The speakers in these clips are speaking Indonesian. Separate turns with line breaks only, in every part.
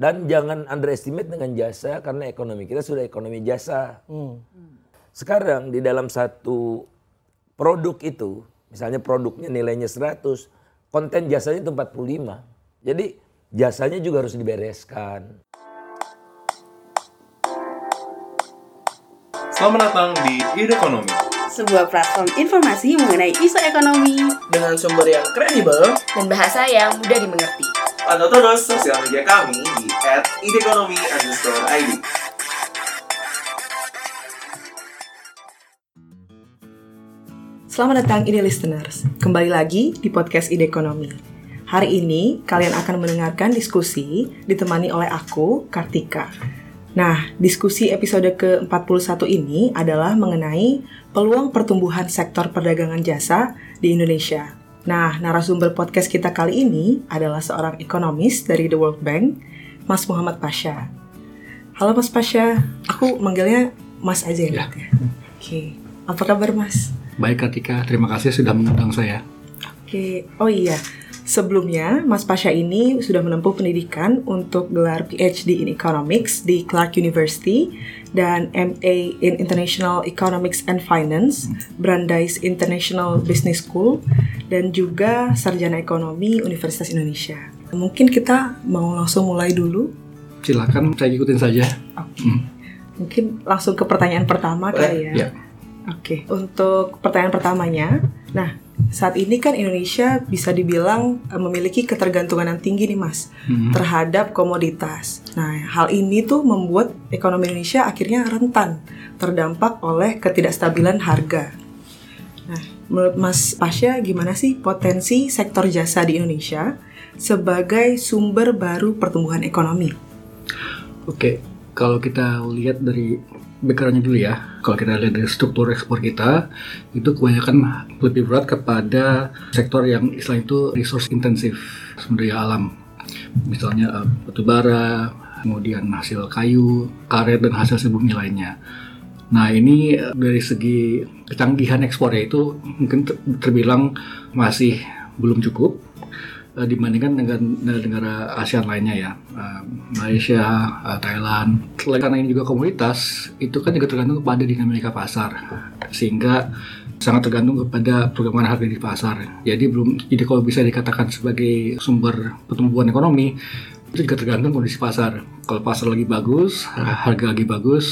Dan jangan underestimate dengan jasa karena ekonomi kita sudah ekonomi jasa. Sekarang di dalam satu produk itu, misalnya produknya nilainya 100, konten jasanya itu 45. Jadi jasanya juga harus dibereskan.
Selamat datang di Ide Ekonomi.
sebuah platform informasi mengenai isu ekonomi
dengan sumber yang kredibel
dan bahasa yang mudah dimengerti.
Pantau terus sosial media kami di @idekonomi_id.
Selamat datang Ide Listeners, kembali lagi di podcast Ide Ekonomi. Hari ini kalian akan mendengarkan diskusi ditemani oleh aku, Kartika. Nah, diskusi episode ke-41 ini adalah mengenai peluang pertumbuhan sektor perdagangan jasa di Indonesia. Nah, narasumber podcast kita kali ini adalah seorang ekonomis dari The World Bank, Mas Muhammad Pasha. Halo Mas Pasha, aku manggilnya Mas aja ya. Mat, ya? Oke, apa kabar Mas?
Baik Kartika, terima kasih sudah mengundang saya.
Oke, oh iya. Sebelumnya, Mas Pasha ini sudah menempuh pendidikan untuk gelar PhD in Economics di Clark University dan MA in International Economics and Finance, Brandeis International Business School, dan juga Sarjana Ekonomi Universitas Indonesia. Mungkin kita mau langsung mulai dulu.
Silakan saya ikutin saja.
Oke.
Hmm.
Mungkin langsung ke pertanyaan pertama kali ya.
Ya.
Oke, untuk pertanyaan pertamanya, nah saat ini kan Indonesia bisa dibilang eh, memiliki ketergantungan yang tinggi nih mas
Hmm.
terhadap komoditas. Nah hal ini tuh membuat ekonomi Indonesia akhirnya rentan terdampak oleh ketidakstabilan harga. Nah menurut Mas Pasha gimana sih potensi sektor jasa di Indonesia sebagai sumber baru pertumbuhan ekonomi?
Oke, kalau kita lihat dari backgroundnya dulu ya, kalau kita lihat dari struktur ekspor kita, itu kebanyakan lebih berat kepada sektor yang istilah itu resource intensif, sumber daya alam. Misalnya eh, batu bara, kemudian hasil kayu, karet, dan hasil bumi lainnya. Nah ini eh, dari segi kecanggihan ekspornya itu mungkin ter- terbilang masih belum cukup eh, dibandingkan dengan negara ASEAN lainnya ya, Eh, Malaysia, eh, Thailand. Selain karena ini juga komoditas, itu kan juga tergantung kepada dinamika pasar, sehingga sangat tergantung kepada perkembangan harga di pasar. Jadi belum, jadi kalau bisa dikatakan sebagai sumber pertumbuhan ekonomi, itu juga tergantung kondisi pasar. Kalau pasar lagi bagus, harga lagi bagus,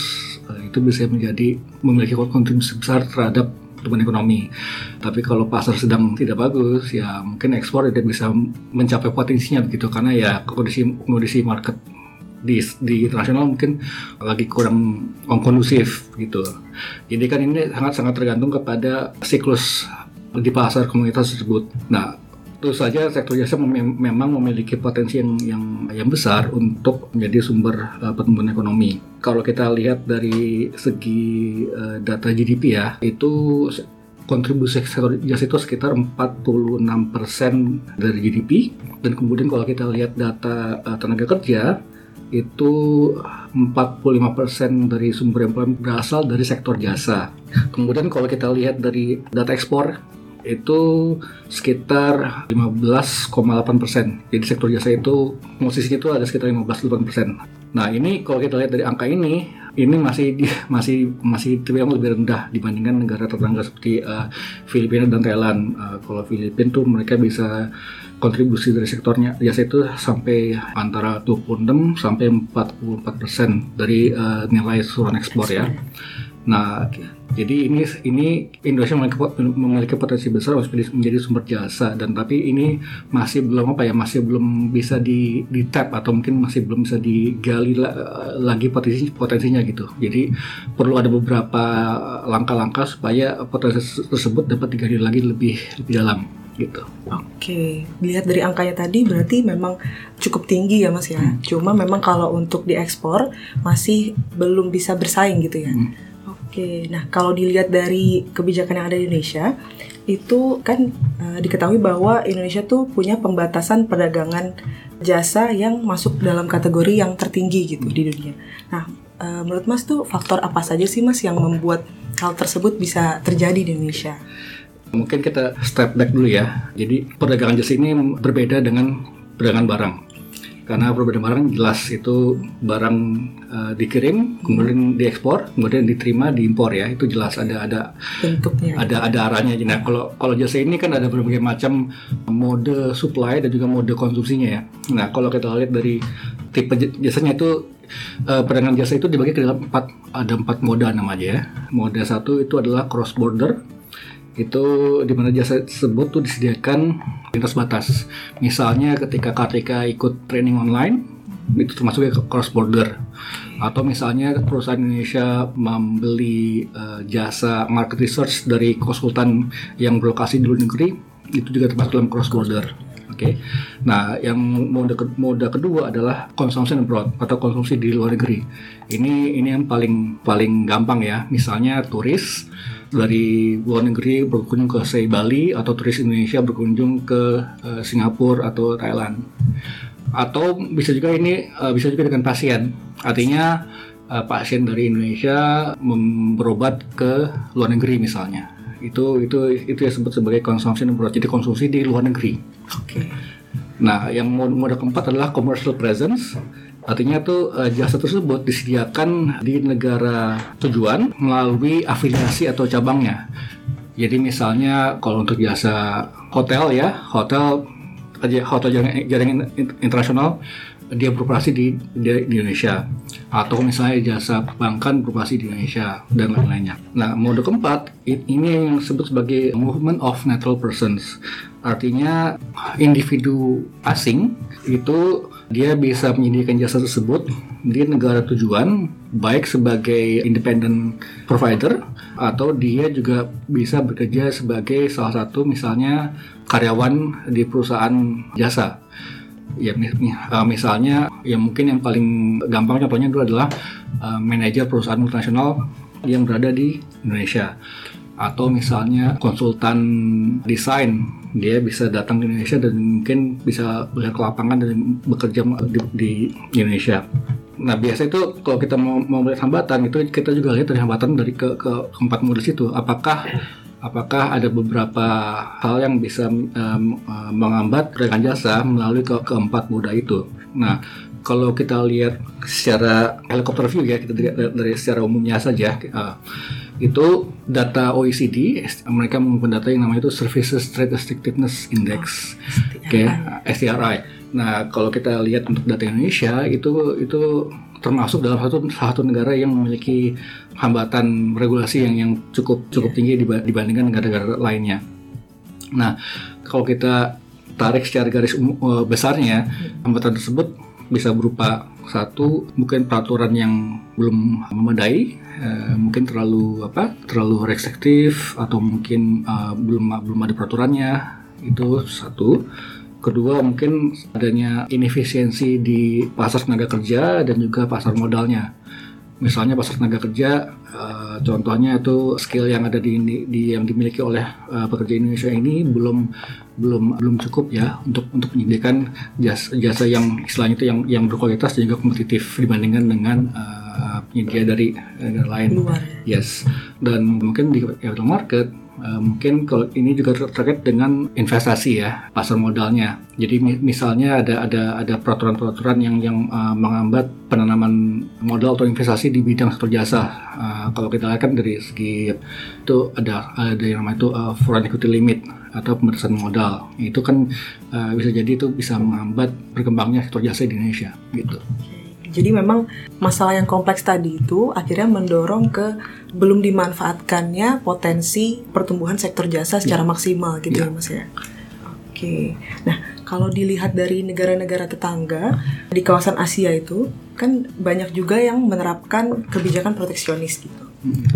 itu bisa menjadi memiliki kontribusi besar terhadap pertumbuhan ekonomi. Tapi kalau pasar sedang tidak bagus, ya mungkin ekspor tidak bisa mencapai potensinya begitu karena ya kondisi kondisi market di, di internasional mungkin lagi kurang kondusif gitu. Jadi kan ini sangat-sangat tergantung kepada siklus di pasar komunitas tersebut. Nah, tentu saja sektor jasa mem- memang memiliki potensi yang yang yang besar untuk menjadi sumber uh, pertumbuhan ekonomi. Kalau kita lihat dari segi uh, data GDP ya, itu kontribusi sektor jasa itu sekitar 46% dari GDP dan kemudian kalau kita lihat data uh, tenaga kerja itu 45% dari sumber employment berasal dari sektor jasa. Kemudian kalau kita lihat dari data ekspor itu sekitar 15,8 persen. Jadi sektor jasa itu posisinya itu ada sekitar 15,8 persen. Nah ini kalau kita lihat dari angka ini, ini masih masih masih terbilang lebih rendah dibandingkan negara tetangga seperti eh, Filipina dan Thailand. Eh, kalau Filipina tuh mereka bisa kontribusi dari sektornya jasa itu sampai antara 26 sampai 44 persen dari eh, nilai suruhan ekspor ya. Nah, jadi ini ini Indonesia memiliki, memiliki potensi besar untuk menjadi- sumber jasa dan tapi ini masih belum apa ya masih belum bisa di di tap atau mungkin masih belum bisa digali la- lagi potensi potensinya gitu. Jadi perlu ada beberapa langkah-langkah supaya potensi tersebut dapat digali lagi lebih lebih dalam gitu.
Oke, dilihat dari angkanya tadi berarti memang cukup tinggi ya mas ya. Cuma memang kalau untuk diekspor masih belum bisa bersaing gitu ya.
Hmm.
Oke, nah kalau dilihat dari kebijakan yang ada di Indonesia, itu kan eh, diketahui bahwa Indonesia tuh punya pembatasan perdagangan jasa yang masuk dalam kategori yang tertinggi gitu di dunia. Nah, eh, menurut mas tuh faktor apa saja sih mas yang membuat hal tersebut bisa terjadi di Indonesia?
Mungkin kita step back dulu ya. Jadi perdagangan jasa ini berbeda dengan perdagangan barang. Karena perbedaan barang jelas itu barang uh, dikirim kemudian diekspor kemudian diterima diimpor ya. Itu jelas ada ada
bentuknya.
ada ada arahnya. Nah kalau kalau jasa ini kan ada berbagai macam mode supply dan juga mode konsumsinya ya. Nah kalau kita lihat dari tipe jasanya itu eh, perdagangan jasa itu dibagi ke dalam empat ada empat mode namanya ya. Mode satu itu adalah cross border itu di mana jasa tersebut tuh disediakan lintas batas. Misalnya ketika Kartika ikut training online itu termasuk ya cross border atau misalnya perusahaan Indonesia membeli eh, jasa market research dari konsultan yang berlokasi di luar negeri itu juga termasuk dalam cross border. Oke. Nah, yang mode ke- mode kedua adalah consumption abroad atau konsumsi di luar negeri. Ini ini yang paling paling gampang ya. Misalnya turis dari luar negeri berkunjung ke say Bali atau turis Indonesia berkunjung ke eh, Singapura atau Thailand. Atau bisa juga ini eh, bisa juga dengan pasien. Artinya eh, pasien dari Indonesia berobat ke luar negeri misalnya. Itu itu itu yang disebut sebagai consumption abroad. Jadi konsumsi di luar negeri.
Oke.
Nah, yang mode, keempat adalah commercial presence. Artinya tuh eh, jasa tersebut disediakan di negara tujuan melalui afiliasi atau cabangnya. Jadi misalnya kalau untuk jasa hotel ya, hotel aja hotel jaringan, jaringan in- internasional dia beroperasi di, di, di Indonesia atau misalnya jasa perbankan beroperasi di Indonesia dan lain-lainnya. Nah, mode keempat ini yang disebut sebagai movement of natural persons. Artinya individu asing itu dia bisa menyediakan jasa tersebut di negara tujuan baik sebagai independent provider atau dia juga bisa bekerja sebagai salah satu misalnya karyawan di perusahaan jasa ya uh, misalnya ya mungkin yang paling gampang contohnya dulu adalah uh, manajer perusahaan multinasional yang berada di Indonesia atau misalnya konsultan desain dia bisa datang ke Indonesia dan mungkin bisa melihat ke lapangan dan bekerja di, di Indonesia. Nah biasa itu kalau kita mau, mau melihat hambatan itu kita juga lihat dari hambatan dari ke, ke keempat modus itu apakah apakah ada beberapa hal yang bisa eh, menghambat perdagangan jasa melalui ke keempat moda itu. Nah kalau kita lihat secara helikopter view ya kita lihat dari, dari secara umumnya saja eh, itu data OECD mereka menggunakan data yang namanya itu Services Trade Effectiveness Index oke STRI nah kalau kita lihat untuk data Indonesia itu itu termasuk dalam satu satu negara yang memiliki hambatan regulasi yang yang cukup cukup tinggi diba- dibandingkan negara-negara lainnya. Nah kalau kita tarik secara garis umum, eh, besarnya hambatan tersebut bisa berupa satu mungkin peraturan yang belum memadai eh, mungkin terlalu apa terlalu restriktif atau mungkin eh, belum belum ada peraturannya itu satu kedua mungkin adanya inefisiensi di pasar tenaga kerja dan juga pasar modalnya misalnya pasar tenaga kerja eh, contohnya itu skill yang ada di, di- yang dimiliki oleh eh, pekerja Indonesia ini belum belum belum cukup ya untuk untuk menyediakan jasa, jasa yang istilahnya itu yang yang berkualitas dan juga kompetitif dibandingkan dengan eh, penyedia dari negara lain.
Luar.
Yes. Dan mungkin di capital market mungkin kalau ini juga ter- terkait dengan investasi ya pasar modalnya. Jadi mi- misalnya ada ada ada peraturan-peraturan yang yang eh, menghambat penanaman modal atau investasi di bidang sektor jasa. Eh, kalau kita lihat kan dari segi itu ada ada yang namanya itu eh, foreign equity limit atau pembatasan modal. Itu kan eh, bisa jadi itu bisa menghambat berkembangnya sektor jasa di Indonesia gitu.
Jadi memang masalah yang kompleks tadi itu akhirnya mendorong ke belum dimanfaatkannya potensi pertumbuhan sektor jasa secara maksimal gitu ya Mas ya. Oke. Nah, kalau dilihat dari negara-negara tetangga di kawasan Asia itu kan banyak juga yang menerapkan kebijakan proteksionis gitu.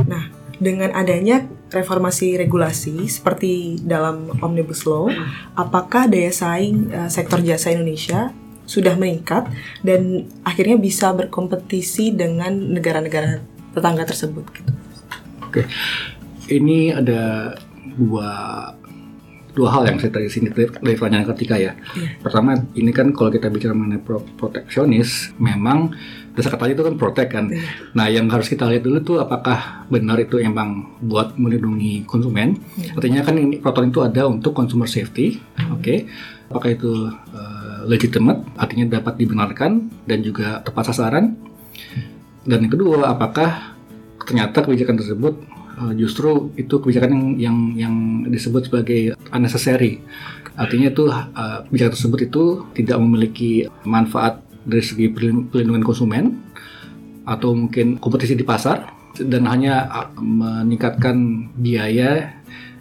Nah, dengan adanya reformasi regulasi seperti dalam Omnibus Law, apakah daya saing eh, sektor jasa Indonesia sudah meningkat dan akhirnya bisa berkompetisi dengan negara-negara tetangga tersebut gitu.
Oke, ini ada dua dua hal yang saya tadi sini dari pertanyaan ketika ya. Pertama, ini kan kalau kita bicara mengenai pro- proteksionis, memang dasar katanya itu kan protect kan. Nah, yang harus kita lihat dulu tuh apakah benar itu emang buat melindungi konsumen. Artinya kan ini peraturan itu ada untuk consumer safety, oke. Apakah itu eh, legitimate, artinya dapat dibenarkan dan juga tepat sasaran. Dan yang kedua, apakah ternyata kebijakan tersebut uh, justru itu kebijakan yang yang, yang disebut sebagai unnecessary. Artinya itu uh, kebijakan tersebut itu tidak memiliki manfaat dari segi perlindungan konsumen atau mungkin kompetisi di pasar dan hanya uh, meningkatkan biaya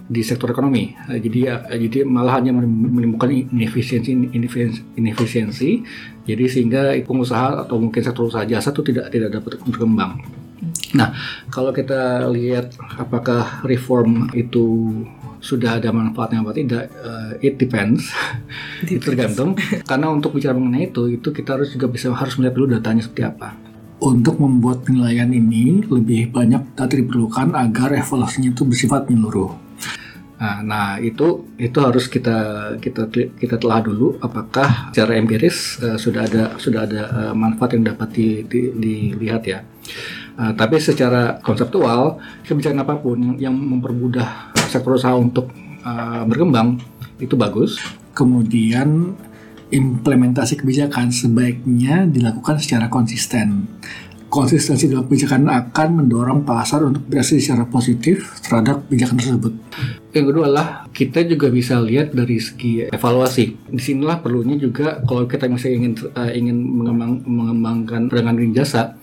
di sektor ekonomi. Uh, jadi uh, jadi malah hanya menimbulkan inefisiensi inefisiensi. Jadi sehingga pengusaha atau mungkin sektor usaha jasa itu tidak tidak dapat berkembang. Nah, kalau kita lihat apakah reform itu sudah ada manfaatnya apa tidak, uh, it depends. itu tergantung. Karena untuk bicara mengenai itu, itu kita harus juga bisa harus melihat dulu datanya seperti apa. Untuk membuat penilaian ini lebih banyak data diperlukan agar evaluasinya itu bersifat menyeluruh. Nah, nah itu itu harus kita kita kita telah dulu apakah secara empiris uh, sudah ada sudah ada uh, manfaat yang dapat di, di, dilihat ya. Uh, tapi secara konseptual kebijakan apa pun yang, mempermudah sektor usaha untuk uh, berkembang itu bagus. Kemudian implementasi kebijakan sebaiknya dilakukan secara konsisten. Konsistensi dalam kebijakan akan mendorong pasar untuk bereaksi secara positif terhadap kebijakan tersebut. Yang kedua adalah kita juga bisa lihat dari segi evaluasi. Di sinilah perlunya juga kalau kita misalnya ingin uh, ingin mengembang, mengembangkan perdagangan jasa,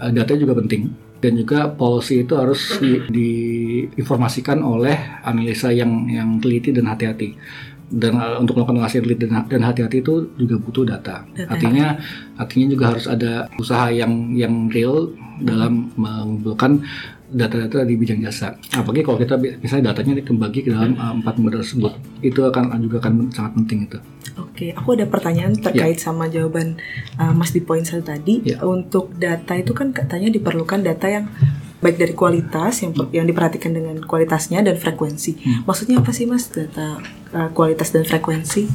uh, data juga penting dan juga policy itu harus di, diinformasikan oleh analisa yang yang teliti dan hati-hati dan uh, untuk melakukan analisis teliti dan hati-hati itu juga butuh data. data. Artinya artinya juga harus ada usaha yang yang real dalam mengumpulkan data-data di bidang jasa. Apalagi kalau kita misalnya datanya dikembagi ke dalam uh, empat model tersebut, itu akan juga akan sangat penting itu.
Oke, aku ada pertanyaan terkait yeah. sama jawaban uh, Mas di poin satu tadi. Yeah. Untuk data itu kan katanya diperlukan data yang baik dari kualitas yang yang diperhatikan dengan kualitasnya dan frekuensi. Hmm. Maksudnya apa sih Mas data uh, kualitas dan frekuensi?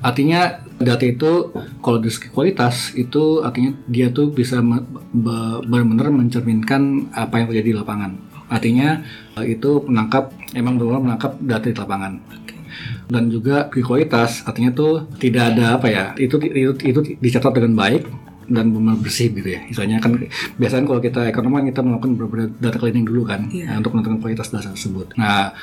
Artinya data itu kalau dari segi kualitas itu artinya dia tuh bisa benar-benar mencerminkan apa yang terjadi di lapangan. Artinya uh, itu menangkap emang benar-benar menangkap data di lapangan. Dan juga kualitas artinya tuh tidak ada apa ya itu itu itu dicatat dengan baik dan benar bersih gitu ya. Misalnya kan biasanya kalau kita ekonomi kita melakukan beberapa data cleaning dulu kan yeah. nah, untuk menentukan kualitas data tersebut. Nah,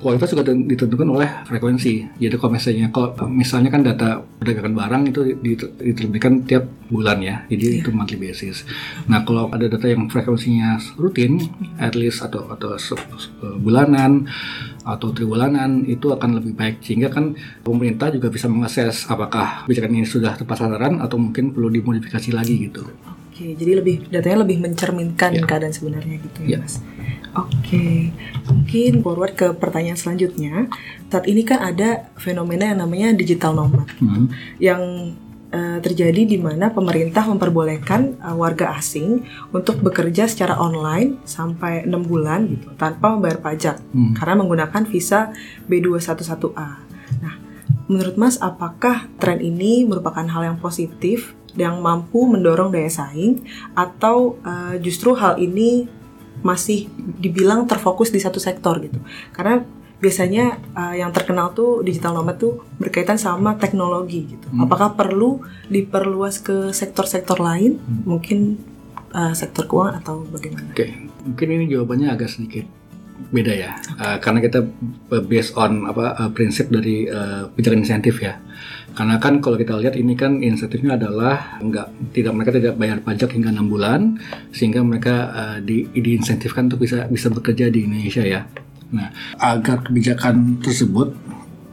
kualitas juga ditentukan oleh frekuensi. Jadi kalau misalnya kalau misalnya kan data perdagangan barang itu diterbitkan tiap bulan ya. Jadi yeah. itu monthly basis. Nah, kalau ada data yang frekuensinya rutin, at least atau atau bulanan atau tribulanan itu akan lebih baik sehingga kan pemerintah juga bisa mengakses apakah kebijakan ini sudah tepat sasaran atau mungkin perlu dimodifikasi lagi gitu.
Oke, jadi lebih datanya lebih mencerminkan yeah. keadaan sebenarnya gitu ya, yeah. Mas. Oke, mungkin forward ke pertanyaan selanjutnya. Saat ini kan ada fenomena yang namanya digital nomad, hmm. yang uh, terjadi di mana pemerintah memperbolehkan uh, warga asing untuk bekerja secara online sampai enam bulan gitu tanpa membayar pajak hmm. karena menggunakan visa B211A. Nah, menurut Mas, apakah tren ini merupakan hal yang positif yang mampu mendorong daya saing atau uh, justru hal ini masih dibilang terfokus di satu sektor gitu karena biasanya uh, yang terkenal tuh digital nomad tuh berkaitan sama teknologi gitu hmm. apakah perlu diperluas ke sektor-sektor lain hmm. mungkin uh, sektor keuangan atau bagaimana?
Oke, okay. mungkin ini jawabannya agak sedikit beda ya uh, karena kita based on apa uh, prinsip dari uh, pijakan insentif ya karena kan kalau kita lihat ini kan insentifnya adalah nggak tidak mereka tidak bayar pajak hingga enam bulan sehingga mereka uh, di, diinsentifkan untuk bisa bisa bekerja di Indonesia ya. Nah, agar kebijakan tersebut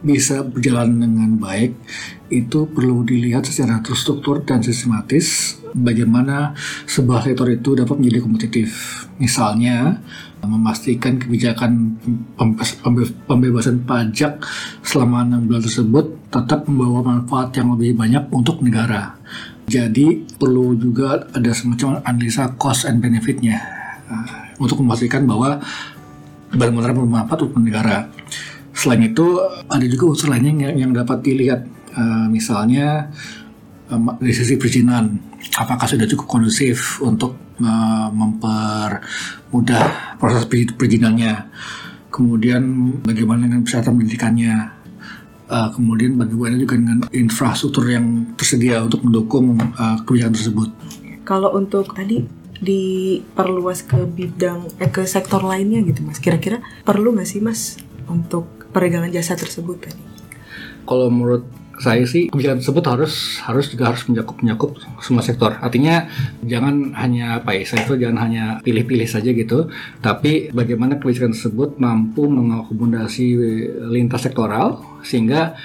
bisa berjalan dengan baik itu perlu dilihat secara terstruktur dan sistematis bagaimana sebuah sektor itu dapat menjadi kompetitif. Misalnya, memastikan kebijakan pembebasan pajak selama enam bulan tersebut tetap membawa manfaat yang lebih banyak untuk negara. Jadi perlu juga ada semacam analisa cost and benefitnya uh, untuk memastikan bahwa benar-benar bermanfaat untuk negara. Selain itu ada juga unsur lainnya yang, yang dapat dilihat, uh, misalnya um, dari sisi perizinan, apakah sudah cukup kondusif untuk uh, mempermudah proses perizinannya. Kemudian bagaimana dengan kesehatan pendidikannya, uh, kemudian bagaimana juga dengan infrastruktur yang tersedia untuk mendukung uh, kebijakan tersebut.
Kalau untuk tadi diperluas ke bidang eh, ke sektor lainnya gitu mas, kira-kira perlu nggak sih mas untuk peregangan jasa tersebut tadi?
Kalau menurut saya sih kebijakan tersebut harus harus juga harus mencakup menyakup semua sektor. Artinya jangan hanya apa ya, itu jangan hanya pilih-pilih saja gitu, tapi bagaimana kebijakan tersebut mampu mengakomodasi lintas sektoral sehingga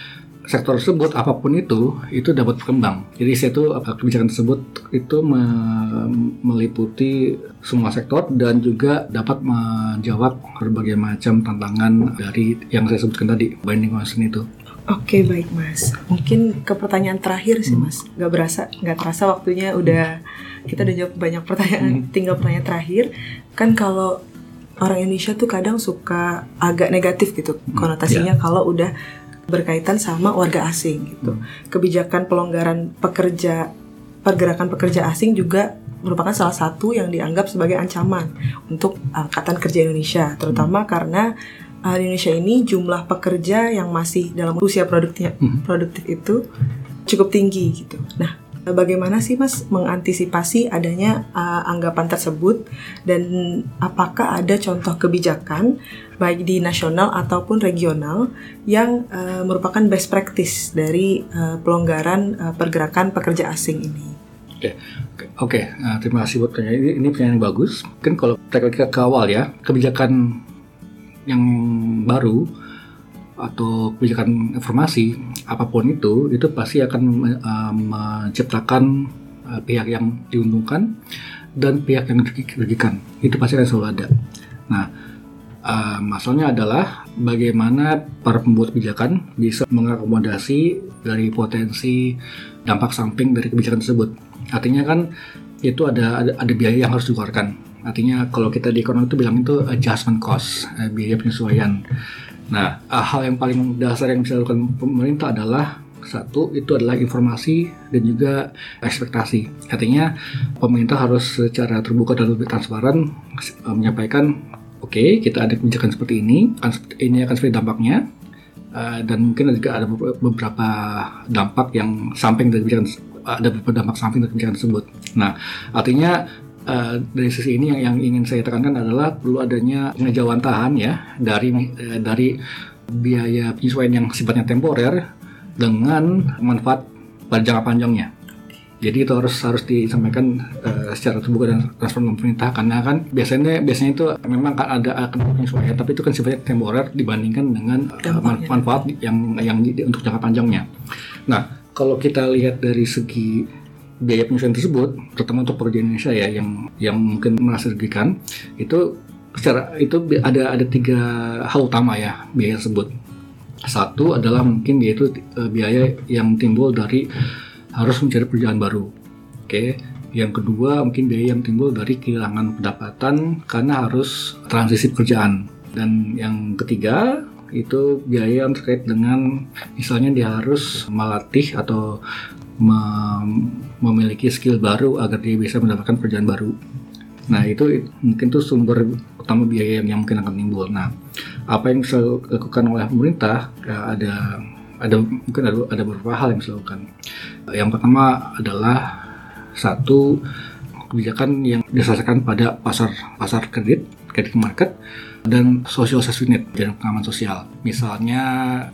sektor tersebut apa pun itu itu dapat berkembang. Jadi saya itu kebijakan tersebut itu me meliputi semua sektor dan juga dapat menjawab berbagai macam tantangan dari yang saya sebutkan tadi binding concern itu.
Oke baik mas, mungkin ke pertanyaan terakhir sih mas, nggak berasa nggak terasa waktunya udah kita udah jawab banyak pertanyaan, hmm. tinggal pertanyaan terakhir kan kalau orang Indonesia tuh kadang suka agak negatif gitu konotasinya yeah. kalau udah berkaitan sama warga asing gitu, hmm. kebijakan pelonggaran pekerja pergerakan pekerja asing juga merupakan salah satu yang dianggap sebagai ancaman untuk angkatan kerja Indonesia, terutama hmm. karena uh, di Indonesia ini jumlah pekerja yang masih dalam usia produktif hmm. produktif itu cukup tinggi gitu. Nah, bagaimana sih Mas mengantisipasi adanya uh, anggapan tersebut dan apakah ada contoh kebijakan baik di nasional ataupun regional yang uh, merupakan best practice dari uh, pelonggaran uh, pergerakan pekerja asing ini?
Oke, okay. Okay. Nah, terima kasih buat pertanyaan ini. Ini pertanyaan yang bagus. Mungkin kalau kita ke awal ya, kebijakan yang baru atau kebijakan informasi apa pun itu itu pasti akan uh, menciptakan uh, pihak yang diuntungkan dan pihak yang dirugikan itu pasti akan selalu ada. Nah uh, masalahnya adalah bagaimana para pembuat kebijakan bisa mengakomodasi dari potensi dampak samping dari kebijakan tersebut. Artinya kan itu ada ada, ada biaya yang harus dikeluarkan Artinya kalau kita di ekonomi itu bilang itu adjustment cost, eh, biaya penyesuaian. Nah, eh, hal yang paling dasar yang bisa dilakukan pemerintah adalah satu itu adalah informasi dan juga ekspektasi. Artinya pemerintah harus secara terbuka dan lebih transparan eh, menyampaikan, oke okay, kita ada kebijakan seperti ini, ini akan seperti dampaknya, dan mungkin juga ada beberapa dampak yang samping dari kebijakan ada beberapa dampak samping dari kebijakan tersebut. Nah, artinya Uh, dari sisi ini yang, yang ingin saya tekankan adalah perlu adanya pengejawantahan ya dari uh, dari biaya penyesuaian yang sifatnya temporer dengan manfaat pada jangka panjangnya. Jadi itu harus harus disampaikan uh, secara terbuka dan transparan pemerintah karena kan biasanya biasanya itu memang kan ada akan penyesuaian tapi itu kan sifatnya temporer dibandingkan dengan uh, man manfaat yang yang untuk jangka panjangnya. Nah kalau kita lihat dari segi biaya penyesuaian tersebut, terutama untuk pekerja Indonesia ya yang yang mungkin merasa dirugikan, itu secara itu ada ada tiga hal utama ya biaya tersebut. Satu adalah mungkin yaitu uh, biaya yang timbul dari harus mencari pekerjaan baru. Oke. Yang kedua mungkin biaya yang timbul dari kehilangan pendapatan karena harus transisi pekerjaan. Dan yang ketiga itu biaya yang terkait dengan misalnya dia harus melatih atau memiliki skill baru agar dia bisa mendapatkan pekerjaan baru. Nah itu mungkin tuh sumber utama biaya yang, yang mungkin akan timbul. Nah apa yang bisa dilakukan oleh pemerintah ya ada ada mungkin ada, ada beberapa hal yang bisa dilakukan. Yang pertama adalah satu kebijakan yang diselesaikan pada pasar pasar kredit kredit market dan social safety net dan pengaman sosial. Misalnya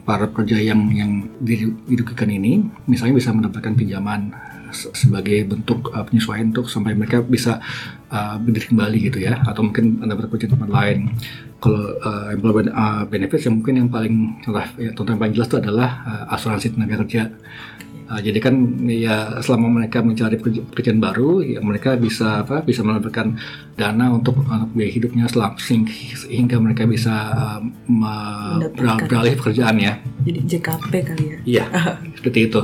para pekerja yang yang dirugikan ini, misalnya bisa mendapatkan pinjaman sebagai bentuk uh, penyesuaian untuk sampai mereka bisa uh, berdiri kembali gitu ya atau mungkin mendapat kerja tempat lain kalau uh, employment uh, benefits yang mungkin yang paling ya, contoh yang paling jelas itu adalah uh, asuransi tenaga kerja Uh, jadi kan ya selama mereka mencari pekerjaan baru, ya mereka bisa apa bisa mendapatkan dana untuk, untuk biaya hidupnya selama sehingga mereka bisa uh, beralih pekerjaan ya.
Jadi JKP kali ya?
Iya, seperti itu.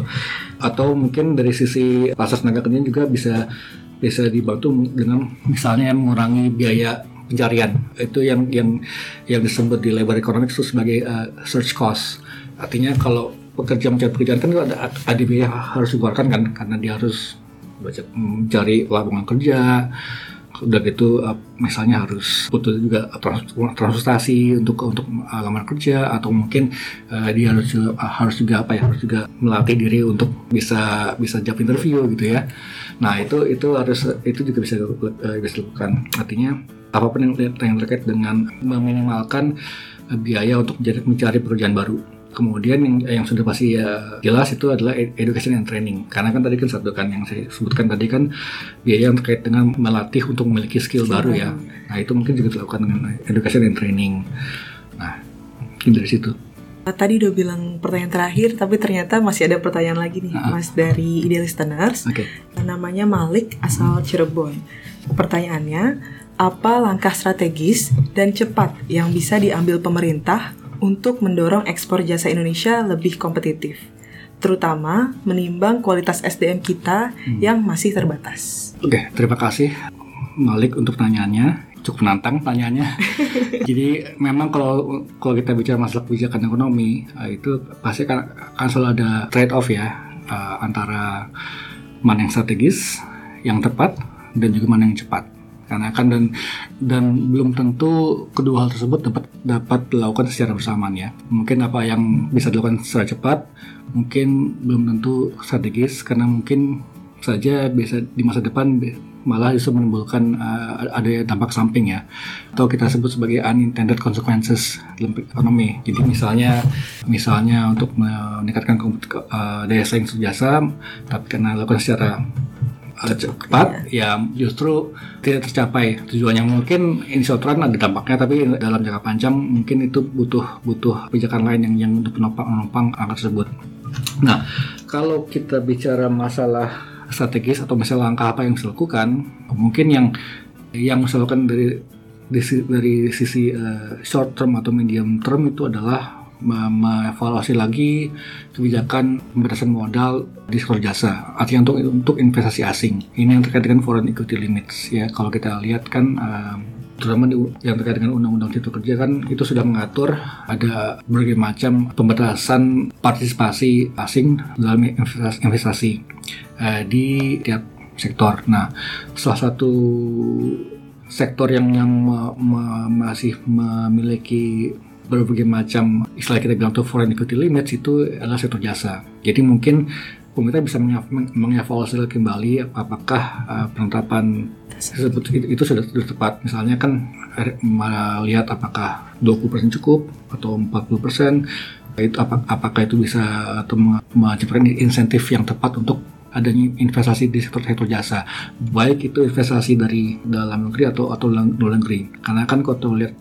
Atau mungkin dari sisi pasar tenaga kerja juga bisa bisa dibantu dengan misalnya mengurangi biaya pencarian itu yang yang yang disebut di labor economics itu sebagai uh, search cost artinya kalau pekerja mencari pekerjaan kan ada biaya harus dikeluarkan kan karena dia harus mencari lapangan kerja Udah gitu uh, misalnya harus butuh juga trans- transportasi untuk untuk uh, lamar kerja atau mungkin uh, dia harus juga, harus juga apa ya harus juga melatih diri untuk bisa bisa job interview gitu ya. Nah itu itu harus itu juga bisa uh, bisa dilakukan. Artinya apa pun yang, yang terkait dengan meminimalkan biaya untuk mencari pekerjaan baru. Kemudian yang, yang sudah pasti ya jelas itu adalah ed- education and training. Karena kan tadi kan satu kan yang saya sebutkan tadi kan biaya yang terkait dengan melatih untuk memiliki skill baru ya. Nah itu mungkin juga dilakukan dengan education and training. Nah mungkin dari situ.
Tadi udah bilang pertanyaan terakhir, tapi ternyata masih ada pertanyaan lagi nih. Mas dari Ide Listeners.
Oke.
Namanya Malik asal Cirebon. Pertanyaannya, apa langkah strategis dan cepat yang bisa diambil pemerintah untuk mendorong ekspor jasa Indonesia lebih kompetitif? Terutama menimbang kualitas SDM kita yang masih terbatas.
Oke, terima kasih Malik untuk pertanyaannya. Cukup menantang pertanyaannya. Jadi memang kalau kalau kita bicara masalah kebijakan ekonomi eh, itu pasti kan akan selalu ada trade off ya eh, antara mana yang strategis, yang tepat dan juga mana yang cepat. Karena kan dan dan belum tentu kedua hal tersebut dapat dapat dilakukan secara bersamaan ya. Mungkin apa yang bisa dilakukan secara cepat mungkin belum tentu strategis karena mungkin saja bisa di masa depan malah justru menimbulkan uh, ada dampak samping ya atau kita sebut sebagai unintended consequences dalam ekonomi. Jadi misalnya misalnya untuk meningkatkan uh, daya saing jasa tapi karena dilakukan secara cepat. Ya justru tidak tercapai tujuannya mungkin in short ada dampaknya tapi dalam jangka panjang mungkin itu butuh butuh kebijakan lain yang yang untuk penopang penopang angka tersebut. Nah, kalau kita bicara masalah strategis atau misalnya langkah apa yang bisa dilakukan, mungkin yang yang dilakukan dari dari, si- dari sisi eh, short term atau medium term itu adalah mengevaluasi lagi kebijakan pembatasan modal di sektor jasa. Artinya untuk untuk investasi asing. Ini yang terkait dengan foreign equity limits ya. Kalau kita lihat kan eh, terutama yang terkait dengan undang-undang cipta kerja kan itu sudah mengatur ada berbagai macam pembatasan partisipasi asing dalam investasi, investasi eh, di tiap sektor. Nah, salah satu sektor yang yang me- me- masih memiliki berbagai macam istilah kita bilang tuh foreign equity limits itu adalah sektor jasa. Jadi mungkin pemerintah bisa mengev- mengevaluasi kembali apakah uh, penetapan tersebut itu, itu sudah, sudah tepat. Misalnya kan eh, melihat apakah 20% cukup atau 40% itu apa- apakah itu bisa atau menciptakan insentif yang tepat untuk adanya investasi di sektor sektor jasa baik itu investasi dari dalam negeri atau atau luar negeri karena kan kalau lihat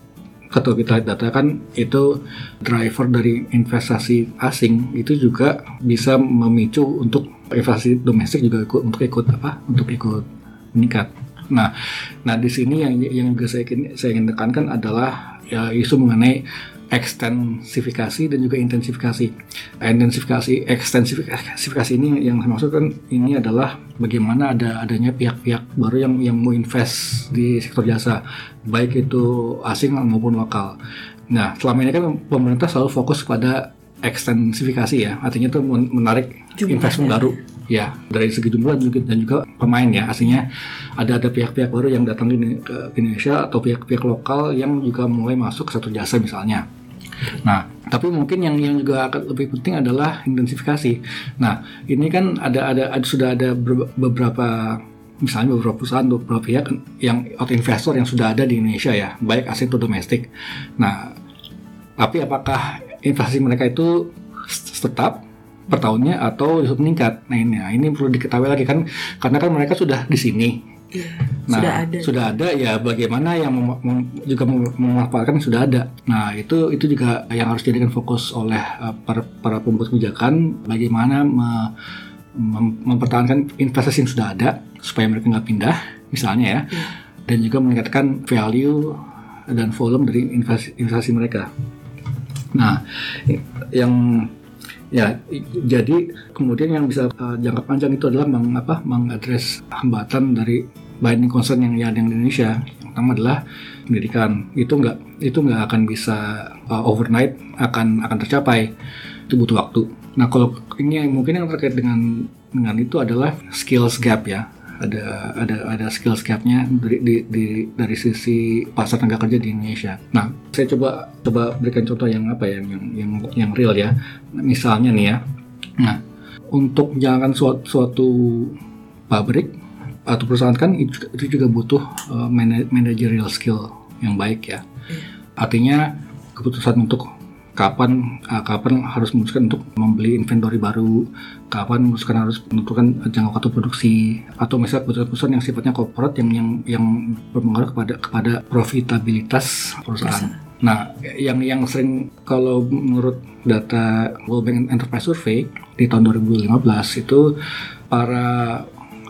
kalau kita lihat data kan itu driver dari investasi asing itu juga bisa memicu untuk investasi domestik juga ikut untuk ikut apa untuk ikut meningkat. Nah, nah di sini yang yang juga saya saya ingin tekankan adalah ya, isu mengenai ekstensifikasi dan juga intensifikasi. Intensifikasi, ekstensifikasi ini yang saya maksudkan ini adalah bagaimana ada adanya pihak-pihak baru yang yang mau invest di sektor jasa, baik itu asing maupun lokal. Nah, selama ini kan pemerintah selalu fokus pada ekstensifikasi ya, artinya itu men- menarik investment baru ya dari segi jumlah dan juga, pemain ya aslinya ada ada pihak-pihak baru yang datang ke Indonesia atau pihak-pihak lokal yang juga mulai masuk ke satu jasa misalnya Nah, tapi mungkin yang yang juga akan lebih penting adalah intensifikasi. Nah, ini kan ada ada, ada sudah ada ber- beberapa misalnya beberapa perusahaan beberapa pihak yang atau investor yang sudah ada di Indonesia ya, baik asing atau domestik. Nah, tapi apakah investasi mereka itu tetap per tahunnya atau justru meningkat? Nah ini, nah, ini perlu diketahui lagi kan, karena kan mereka sudah di sini. Nah,
sudah ada.
sudah ada ya bagaimana yang mem- mem- juga mem- memanfaatkan yang sudah ada. Nah itu itu juga yang harus dijadikan fokus oleh uh, para, para pembuat kebijakan bagaimana me- mem- mempertahankan investasi yang sudah ada supaya mereka nggak pindah misalnya ya, dan juga meningkatkan value dan volume dari investasi, investasi mereka. Nah yang Ya, jadi kemudian yang bisa uh, jangka panjang itu adalah meng, apa, mengadres hambatan dari binding concern yang ada di Indonesia. Yang pertama adalah pendidikan. Itu nggak itu nggak akan bisa uh, overnight akan akan tercapai. Itu butuh waktu. Nah, kalau ini yang mungkin yang terkait dengan dengan itu adalah skills gap ya. Ada ada ada skill gapnya dari di, di- dari sisi pasar tenaga kerja di Indonesia. Nah, saya coba coba berikan contoh yang apa ya yang yang yang real ya. Misalnya nih ya. Nah, untuk menjalankan suatu, suatu pabrik atau perusahaan kan itu juga, itu juga butuh uh, mana- managerial skill yang baik ya. Artinya keputusan untuk kapan uh, kapan harus memutuskan untuk membeli inventory baru, kapan memutuskan harus menentukan jangka waktu produksi atau misalnya keputusan-keputusan yang sifatnya corporate yang yang yang berpengaruh kepada kepada profitabilitas perusahaan. Nah, yang yang sering kalau menurut data World Bank Enterprise Survey di tahun 2015 itu para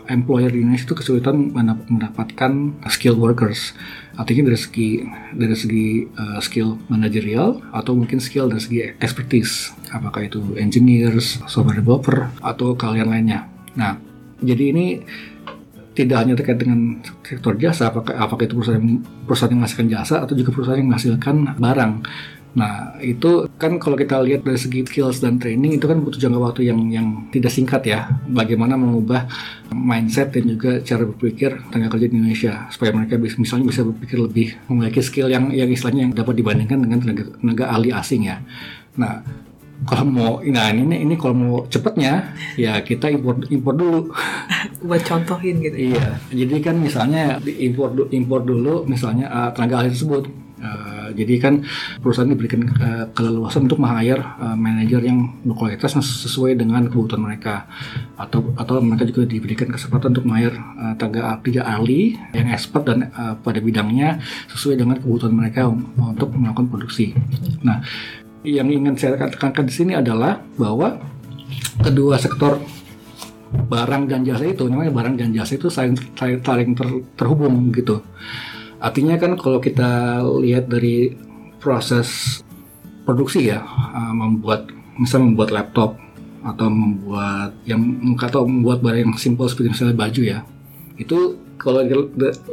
employer di Indonesia itu kesulitan mendap- mendapatkan skilled workers. Artinya dari segi dari segi uh, skill managerial atau mungkin skill dari segi expertise. Apakah itu engineers, software developer atau kalian lainnya. Nah, jadi ini tidak hanya terkait dengan sektor jasa, apakah, apakah itu perusahaan, perusahaan yang menghasilkan jasa atau juga perusahaan yang menghasilkan barang. Nah, itu kan kalau kita lihat dari segi skills dan training itu kan butuh jangka waktu yang yang tidak singkat ya. Bagaimana mengubah mindset dan juga cara berpikir tenaga kerja di Indonesia supaya mereka bisa misalnya bisa berpikir lebih memiliki skill yang yang istilahnya yang dapat dibandingkan dengan tenaga, tenaga ahli asing ya. Nah, kalau mau nah ini ini kalau mau cepetnya ya kita impor impor dulu.
Buat contohin gitu.
Iya, jadi kan misalnya di impor impor dulu misalnya uh, tenaga ahli tersebut. Uh, jadi kan perusahaan diberikan uh, keleluasan untuk meng-hire uh, manajer yang berkualitas sesuai dengan kebutuhan mereka atau atau mereka juga diberikan kesempatan untuk meng-hire uh, tenaga kerja ahli yang expert dan uh, pada bidangnya sesuai dengan kebutuhan mereka um- untuk melakukan produksi. Nah, yang ingin saya tekankan di sini adalah bahwa kedua sektor barang dan jasa itu namanya barang dan jasa itu saling saling, saling ter- terhubung gitu artinya kan kalau kita lihat dari proses produksi ya uh, membuat misalnya membuat laptop atau membuat yang atau membuat barang yang simpel seperti misalnya baju ya itu kalau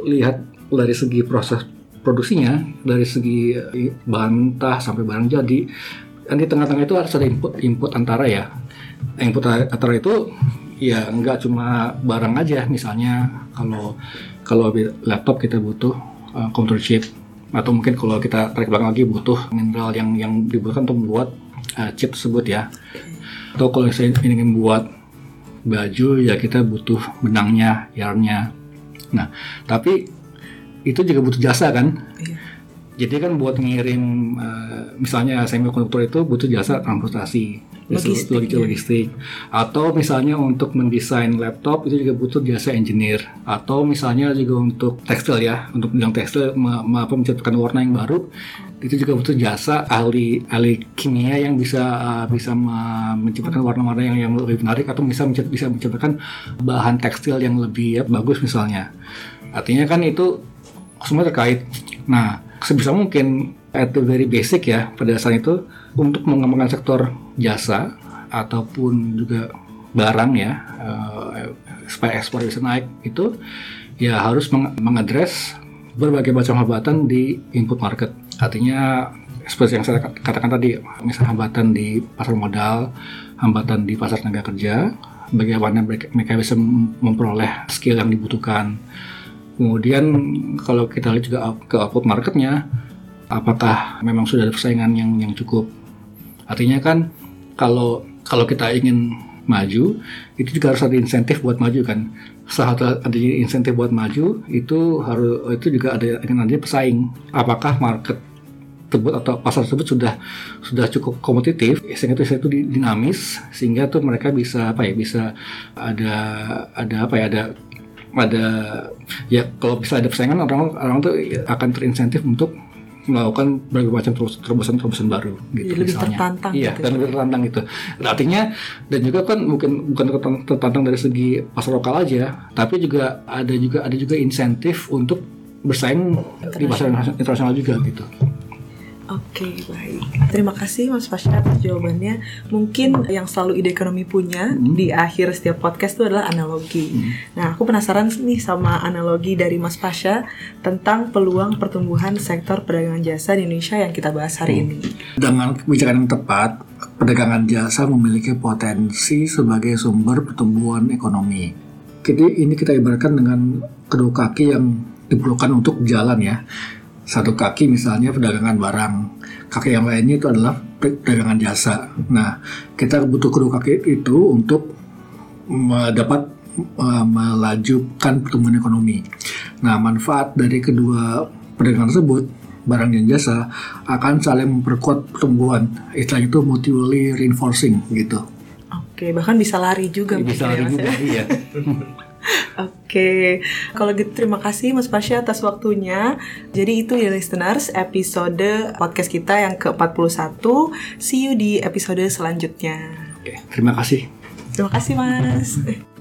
lihat dari segi proses produksinya dari segi eh, bahan mentah sampai barang jadi kan di tengah-tengah itu harus ada input input antara ya. Input antara itu ya nggak cuma barang aja misalnya kalau kalau laptop kita butuh uh, computer chip atau mungkin kalau kita tarik belakang lagi butuh mineral yang yang dibutuhkan untuk membuat uh, chip tersebut ya. Atau kalau saya ingin membuat baju ya kita butuh benangnya yarnnya. Nah tapi itu juga butuh jasa kan jadi kan buat ngirim uh, misalnya semikonduktor itu butuh jasa transportasi, jasa
Logistik,
logistik,
ya.
logistik. Atau misalnya untuk mendesain laptop itu juga butuh jasa engineer. Atau misalnya juga untuk tekstil ya, untuk bidang tekstil apa, menciptakan warna yang baru itu juga butuh jasa ahli ahli kimia yang bisa uh, bisa me- menciptakan warna-warna yang yang lebih menarik atau bisa bisa menciptakan bahan tekstil yang lebih ya, bagus misalnya. Artinya kan itu semua terkait. Nah, sebisa mungkin at the very basic ya pada dasarnya itu untuk mengembangkan sektor jasa ataupun juga barang ya eh, supaya ekspor bisa naik itu ya harus meng- mengadres berbagai macam hambatan di input market. Artinya seperti yang saya kat- katakan tadi, misalnya hambatan di pasar modal, hambatan di pasar tenaga kerja, bagaimana mereka, bisa mem- memperoleh skill yang dibutuhkan. Kemudian kalau kita lihat juga ke output marketnya, apakah memang sudah ada persaingan yang yang cukup? Artinya kan kalau kalau kita ingin maju, itu juga harus ada insentif buat maju kan. Saat ada insentif buat maju, itu harus itu juga ada akan ada pesaing. Apakah market tersebut atau pasar tersebut sudah sudah cukup kompetitif sehingga itu itu di- dinamis sehingga tuh mereka bisa apa ya bisa ada ada apa ya ada ada ya kalau bisa ada persaingan orang orang tuh akan terinsentif untuk melakukan berbagai macam terobosan-terobosan baru gitu
lebih
misalnya.
tertantang
iya
gitu
dan lebih tertantang itu Nah, artinya dan juga kan mungkin bukan tertantang dari segi pasar lokal aja tapi juga ada juga ada juga insentif untuk bersaing di pasar internasional juga gitu
Oke, baik. Terima kasih Mas Fasya atas jawabannya. Mungkin yang selalu ide ekonomi punya di akhir setiap podcast itu adalah analogi. Nah, aku penasaran nih sama analogi dari Mas Fasya tentang peluang pertumbuhan sektor perdagangan jasa di Indonesia yang kita bahas hari ini.
Dengan kebijakan yang tepat, perdagangan jasa memiliki potensi sebagai sumber pertumbuhan ekonomi. Jadi ini kita ibaratkan dengan kedua kaki yang diperlukan untuk jalan ya. Satu kaki misalnya perdagangan barang, kaki yang lainnya itu adalah perdagangan jasa. Nah, kita butuh kedua kaki itu untuk dapat uh, melajukan pertumbuhan ekonomi. Nah, manfaat dari kedua perdagangan tersebut, barang dan jasa, akan saling memperkuat pertumbuhan. Istilah itu mutually reinforcing gitu.
Oke, bahkan bisa lari juga
Bisa
ya,
lari juga,
ya.
iya.
Oke, kalau gitu terima kasih Mas Pasha atas waktunya. Jadi itu ya listeners episode podcast kita yang ke-41. See you di episode selanjutnya.
Oke, terima kasih.
Terima kasih Mas.